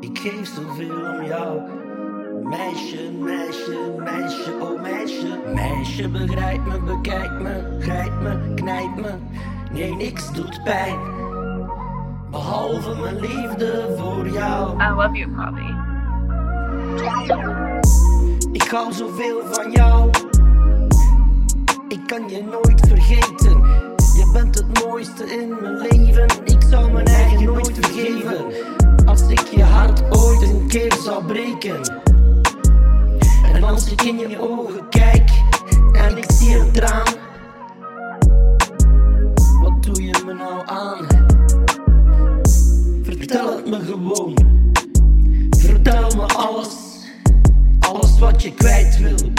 Ik geef zoveel om jou. Meisje, meisje, meisje, oh meisje. Meisje, begrijp me, bekijk me, grijp me, knijp me. Nee, niks doet pijn. Behalve mijn liefde voor jou. I love you, Poppy. Ik hou zoveel van jou. Ik kan je nooit vergeten. Je bent het mooiste in mijn leven. Keer zou breken. En als ik in je ogen kijk en ik zie een traan. Wat doe je me nou aan? Vertel het me gewoon. Vertel me alles. Alles wat je kwijt wil.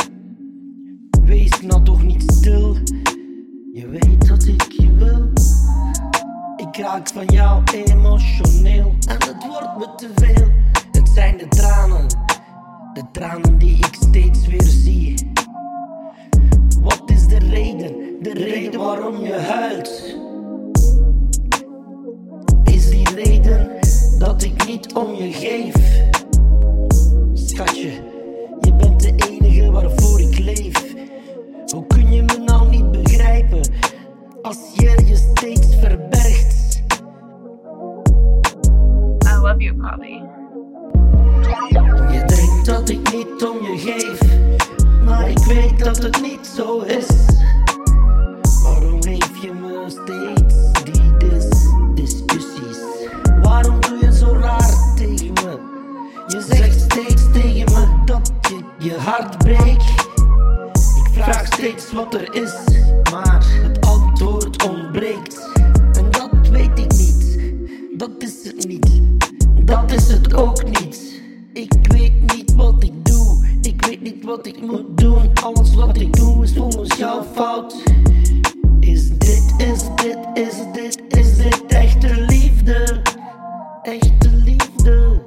Wees nou toch niet stil. Je weet dat ik je wil. Ik raak van jou emotioneel. En het wordt me te veel. Zijn de tranen. De tranen die ik steeds weer zie. Wat is de reden? De reden waarom je huilt. Is die reden dat ik niet om je geef? Schatje, je bent de enige waarvoor ik leef. Hoe kun je me nou niet begrijpen als je je steeds verbergt? I love you, Poppy. Je denkt dat ik niet om je geef, maar ik weet dat het niet zo is. Waarom geef je me steeds die dis discussies? Waarom doe je zo raar tegen me? Je zegt steeds tegen me dat je je hart breekt. Ik vraag steeds wat er is, maar het antwoord ontbreekt. En dat weet ik niet, dat is het niet, dat is het ook niet. Ik weet niet wat ik doe, ik weet niet wat ik moet doen. Alles wat ik doe is volgens jouw fout. Is dit, is dit, is dit, is dit echte liefde? Echte liefde.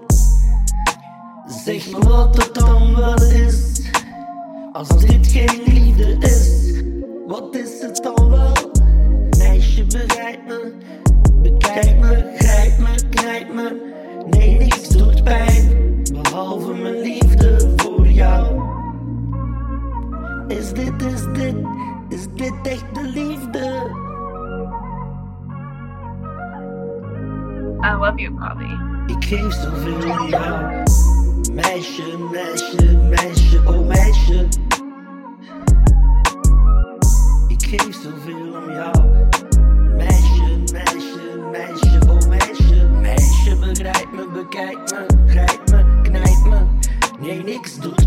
Zeg me wat het dan wel is. Als dit geen liefde is, wat is het dan wel? I love you, Poppy. Ik geef zoveel om jou. Meisje, meisje, meisje, oh meisje. Ik geef zoveel om jou. Meisje, meisje, meisje, oh meisje. Meisje, begrijp me, bekijk me, grijp me, knijp me. Nee, niks doet